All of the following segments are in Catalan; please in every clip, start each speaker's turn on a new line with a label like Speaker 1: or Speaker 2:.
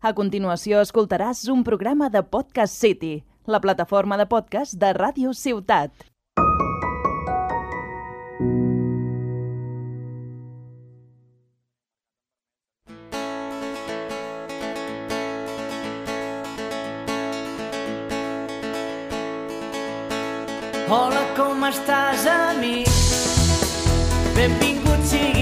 Speaker 1: A continuació escoltaràs un programa de Podcast City, la plataforma de podcast de Ràdio Ciutat.
Speaker 2: Hola, com estàs, amic? Benvingut siguis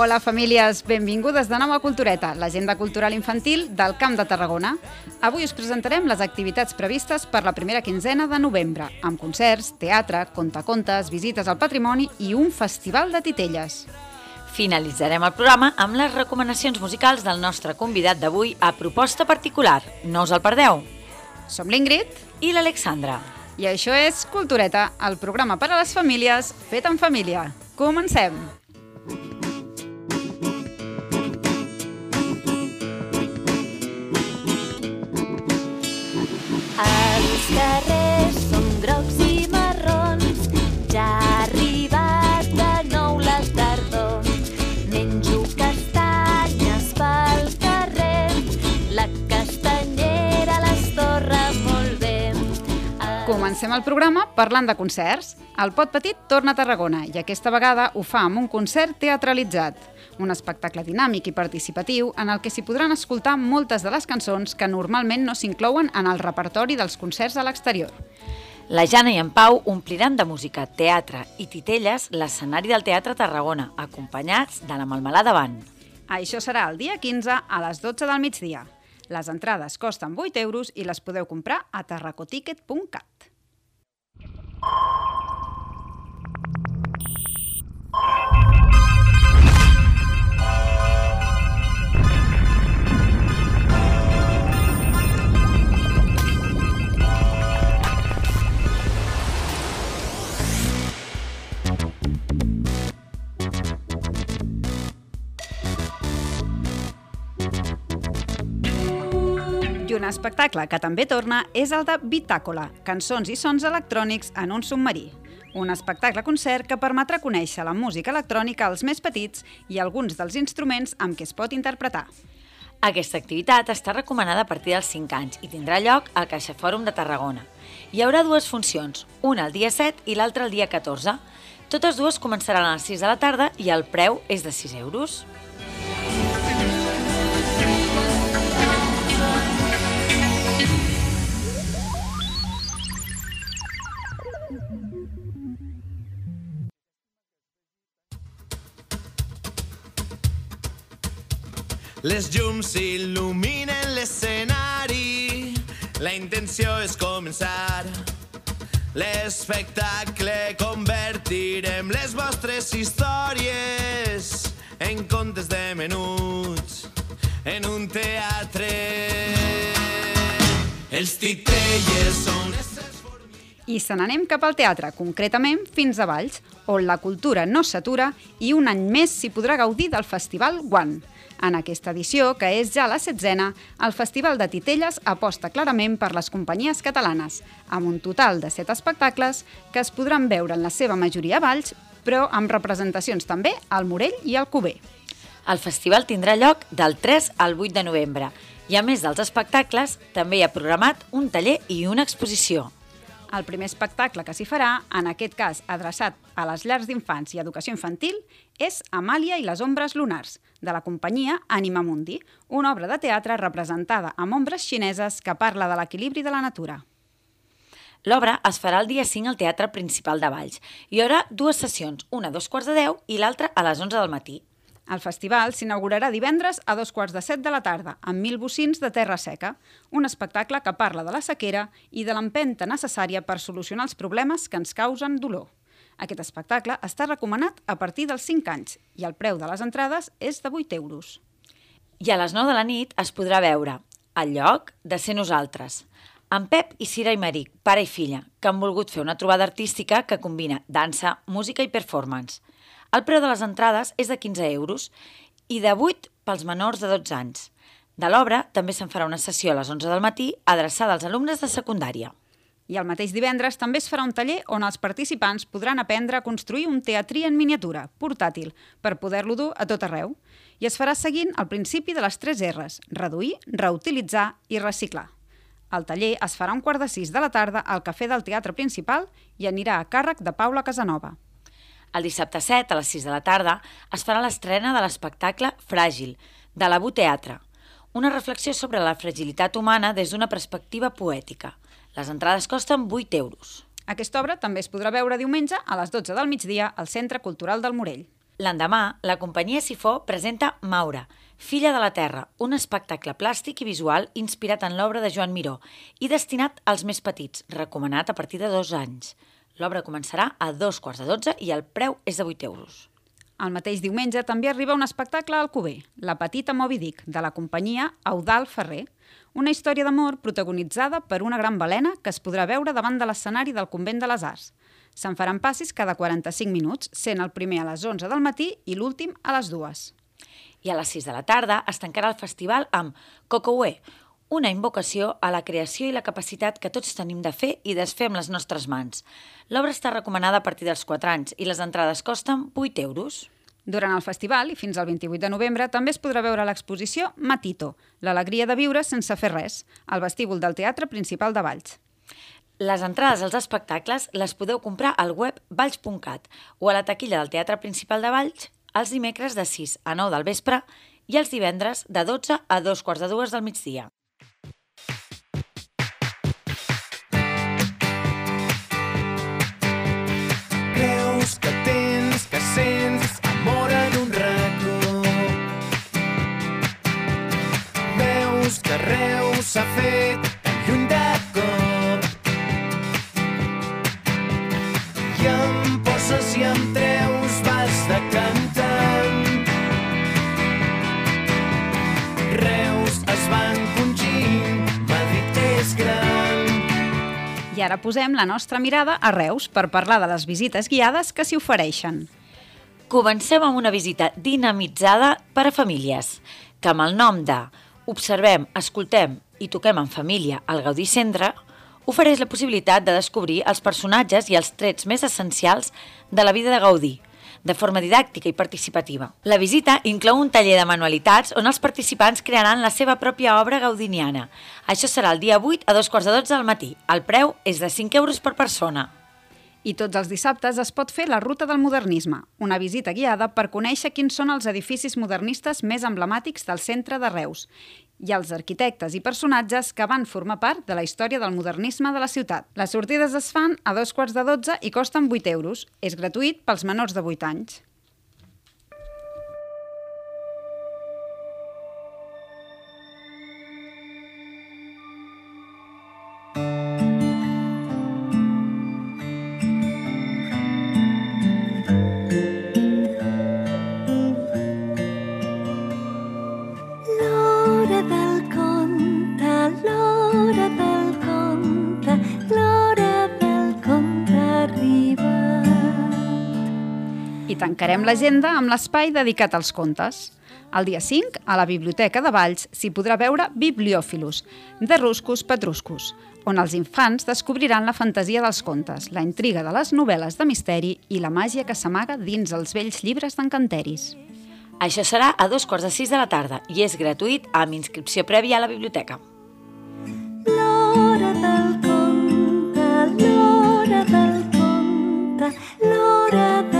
Speaker 2: Hola,
Speaker 3: famílies! Benvingudes de nou a Cultureta, l'agenda cultural infantil del Camp de Tarragona. Avui us presentarem les activitats previstes per la primera quinzena de novembre, amb concerts, teatre, contacontes, visites al patrimoni i un festival de titelles.
Speaker 4: Finalitzarem el programa amb les recomanacions musicals del nostre convidat d'avui a proposta particular. No us el perdeu.
Speaker 3: Som l'Ingrid
Speaker 4: I l'Alexandra.
Speaker 3: i això és Cultureta, el programa per a les famílies fet en família. Comencem! Comencem el programa parlant de concerts. El Pot Petit torna a Tarragona i aquesta vegada ho fa amb un concert teatralitzat, un espectacle dinàmic i participatiu en el que s'hi podran escoltar moltes de les cançons que normalment no s'inclouen en el repertori dels concerts a l'exterior.
Speaker 4: La Jana i en Pau ompliran de música, teatre i titelles l'escenari del Teatre Tarragona, acompanyats de la Malmelada Band.
Speaker 3: Això serà el dia 15 a les 12 del migdia. Les entrades costen 8 euros i les podeu comprar a tarracoticket.cat. un espectacle que també torna és el de Bitàcola, cançons i sons electrònics en un submarí. Un espectacle-concert que permetrà conèixer la música electrònica als més petits i alguns dels instruments amb què es pot interpretar.
Speaker 4: Aquesta activitat està recomanada a partir dels 5 anys i tindrà lloc al Caixa Fòrum de Tarragona. Hi haurà dues funcions, una el dia 7 i l'altra el dia 14. Totes dues començaran a les 6 de la tarda i el preu és de 6 euros.
Speaker 5: Les llums il·luminen l'escenari. La intenció és començar. L'espectacle convertirem les vostres històries en contes de menuts en un teatre. Els titelles són
Speaker 3: I se n'anem cap al teatre, concretament fins a Valls, on la cultura no s'atura i un any més s'hi podrà gaudir del Festival Guant. En aquesta edició, que és ja la setzena, el Festival de Titelles aposta clarament per les companyies catalanes, amb un total de set espectacles que es podran veure en la seva majoria a Valls, però amb representacions també al Morell i al Cuber.
Speaker 4: El festival tindrà lloc del 3 al 8 de novembre i a més dels espectacles també hi ha programat un taller i una exposició.
Speaker 3: El primer espectacle que s'hi farà, en aquest cas adreçat a les llars d'infants i educació infantil, és Amàlia i les ombres lunars, de la companyia Anima Mundi, una obra de teatre representada amb ombres xineses que parla de l'equilibri de la natura.
Speaker 4: L'obra es farà el dia 5 al Teatre Principal de Valls. Hi haurà dues sessions, una a dos quarts de 10 i l'altra a les 11 del matí.
Speaker 3: El festival s'inaugurarà divendres a dos quarts de set de la tarda, amb mil bocins de terra seca, un espectacle que parla de la sequera i de l'empenta necessària per solucionar els problemes que ens causen dolor. Aquest espectacle està recomanat a partir dels 5 anys i el preu de les entrades és de 8 euros.
Speaker 4: I a les 9 de la nit es podrà veure El lloc de ser nosaltres. En Pep i Cira Imeric, pare i filla, que han volgut fer una trobada artística que combina dansa, música i performance. El preu de les entrades és de 15 euros i de 8 pels menors de 12 anys. De l'obra també se'n farà una sessió a les 11 del matí adreçada als alumnes de secundària.
Speaker 3: I el mateix divendres també es farà un taller on els participants podran aprendre a construir un teatrí en miniatura, portàtil, per poder-lo dur a tot arreu. I es farà seguint el principi de les 3 R's, reduir, reutilitzar i reciclar. El taller es farà un quart de sis de la tarda al Cafè del Teatre Principal i anirà a càrrec de Paula Casanova.
Speaker 4: El dissabte 7, a les 6 de la tarda, es farà l'estrena de l'espectacle Fràgil, de l'Abu Teatre, una reflexió sobre la fragilitat humana des d'una perspectiva poètica. Les entrades costen 8 euros.
Speaker 3: Aquesta obra també es podrà veure diumenge a les 12 del migdia al Centre Cultural del Morell.
Speaker 4: L'endemà, la companyia Sifó presenta Maura, Filla de la Terra, un espectacle plàstic i visual inspirat en l'obra de Joan Miró i destinat als més petits, recomanat a partir de dos anys. L'obra començarà a dos quarts de dotze i el preu és de 8 euros.
Speaker 3: El mateix diumenge també arriba un espectacle al Cuber, La petita Moby Dick, de la companyia Eudal Ferrer, una història d'amor protagonitzada per una gran balena que es podrà veure davant de l'escenari del Convent de les Arts. Se'n faran passis cada 45 minuts, sent el primer a les 11 del matí i l'últim a les 2.
Speaker 4: I a les 6 de la tarda es tancarà el festival amb Cocoué, una invocació a la creació i la capacitat que tots tenim de fer i desfer amb les nostres mans. L'obra està recomanada a partir dels 4 anys i les entrades costen 8 euros.
Speaker 3: Durant el festival i fins al 28 de novembre també es podrà veure l'exposició Matito, l'alegria de viure sense fer res, al vestíbul del Teatre Principal de Valls.
Speaker 4: Les entrades als espectacles les podeu comprar al web valls.cat o a la taquilla del Teatre Principal de Valls els dimecres de 6 a 9 del vespre i els divendres de 12 a 2 quarts de dues del migdia.
Speaker 5: I
Speaker 3: ara posem la nostra mirada a Reus per parlar de les visites guiades que s'hi ofereixen.
Speaker 4: Comencem amb una visita dinamitzada per a famílies, que amb el nom de Observem, escoltem i toquem en família al Gaudí Centre ofereix la possibilitat de descobrir els personatges i els trets més essencials de la vida de Gaudí, de forma didàctica i participativa. La visita inclou un taller de manualitats on els participants crearan la seva pròpia obra gaudiniana. Això serà el dia 8 a dos quarts de 12 del matí. El preu és de 5 euros per persona.
Speaker 3: I tots els dissabtes es pot fer la Ruta del Modernisme, una visita guiada per conèixer quins són els edificis modernistes més emblemàtics del centre de Reus i els arquitectes i personatges que van formar part de la història del modernisme de la ciutat. Les sortides es fan a dos quarts de dotze i costen 8 euros. És gratuït pels menors de 8 anys. Tancarem l'agenda amb l'espai dedicat als contes. El dia 5, a la Biblioteca de Valls, s'hi podrà veure Bibliòfilus, de Ruscus Petruscus, on els infants descobriran la fantasia dels contes, la intriga de les novel·les de misteri i la màgia que s'amaga dins els vells llibres d'encanteris.
Speaker 4: Això serà a dos quarts de sis de la tarda i és gratuït amb inscripció prèvia a la biblioteca.
Speaker 6: L'hora del conte, l'hora del conte, l'hora del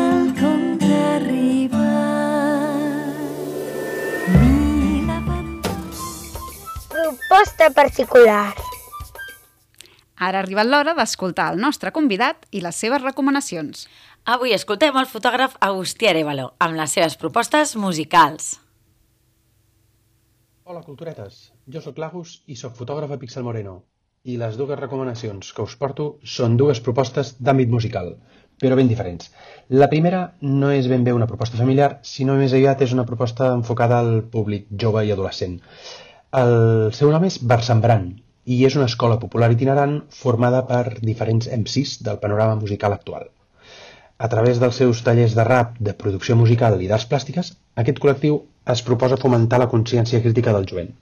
Speaker 7: Proposta particular.
Speaker 3: Ara ha arribat l'hora d'escoltar el nostre convidat i les seves recomanacions.
Speaker 4: Avui escoltem el fotògraf Agustí Arevalo amb les seves propostes musicals.
Speaker 8: Hola, culturetes. Jo sóc l'Agus i sóc fotògraf a Pixel Moreno. I les dues recomanacions que us porto són dues propostes d'àmbit musical, però ben diferents. La primera no és ben bé una proposta familiar, sinó més aviat és una proposta enfocada al públic jove i adolescent. El seu nom és Barsembran i és una escola popular itinerant formada per diferents MCs del panorama musical actual. A través dels seus tallers de rap, de producció musical i d'arts plàstiques, aquest col·lectiu es proposa fomentar la consciència crítica del jovent.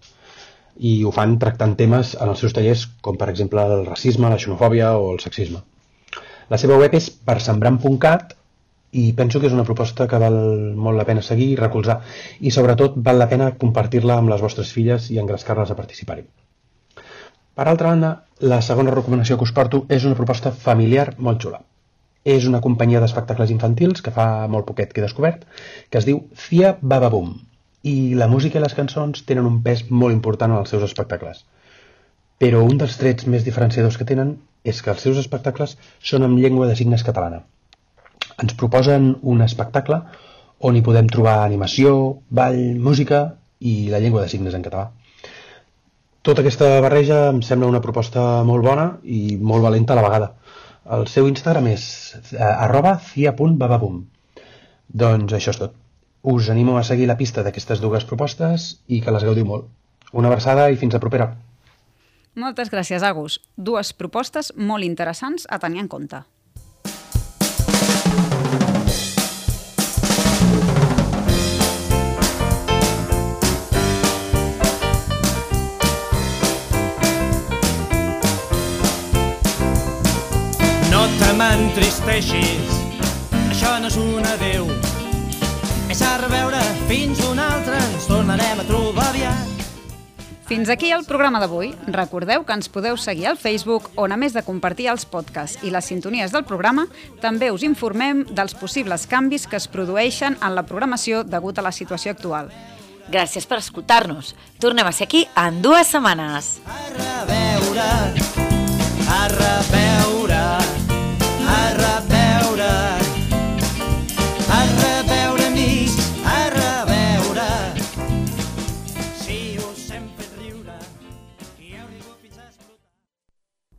Speaker 8: I ho fan tractant temes en els seus tallers com, per exemple, el racisme, la xenofòbia o el sexisme. La seva web és persembrar.cat i penso que és una proposta que val molt la pena seguir i recolzar i sobretot val la pena compartir-la amb les vostres filles i engrescar-les a participar-hi. Per altra banda, la segona recomanació que us porto és una proposta familiar molt xula. És una companyia d'espectacles infantils que fa molt poquet que he descobert, que es diu Cia Bababum, i la música i les cançons tenen un pes molt important en els seus espectacles. Però un dels trets més diferenciadors que tenen és que els seus espectacles són amb llengua de signes catalana. Ens proposen un espectacle on hi podem trobar animació, ball, música i la llengua de signes en català. Tota aquesta barreja em sembla una proposta molt bona i molt valenta a la vegada. El seu Instagram és eh, arroba cia.bababum. Doncs això és tot. Us animo a seguir la pista d'aquestes dues propostes i que les gaudiu molt. Una abraçada i fins a propera.
Speaker 3: Moltes gràcies, Agus. Dues propostes molt interessants a tenir en compte.
Speaker 5: M'entristeixis, això no és un adeu. És a reveure fins un altre, ens tornarem a trobar aviat.
Speaker 3: Fins aquí el programa d'avui. Recordeu que ens podeu seguir al Facebook, on a més de compartir els podcasts i les sintonies del programa, també us informem dels possibles canvis que es produeixen en la programació degut a la situació actual.
Speaker 4: Gràcies per escoltar-nos. Tornem a ser aquí en dues setmanes.
Speaker 5: A reveure, a reveure,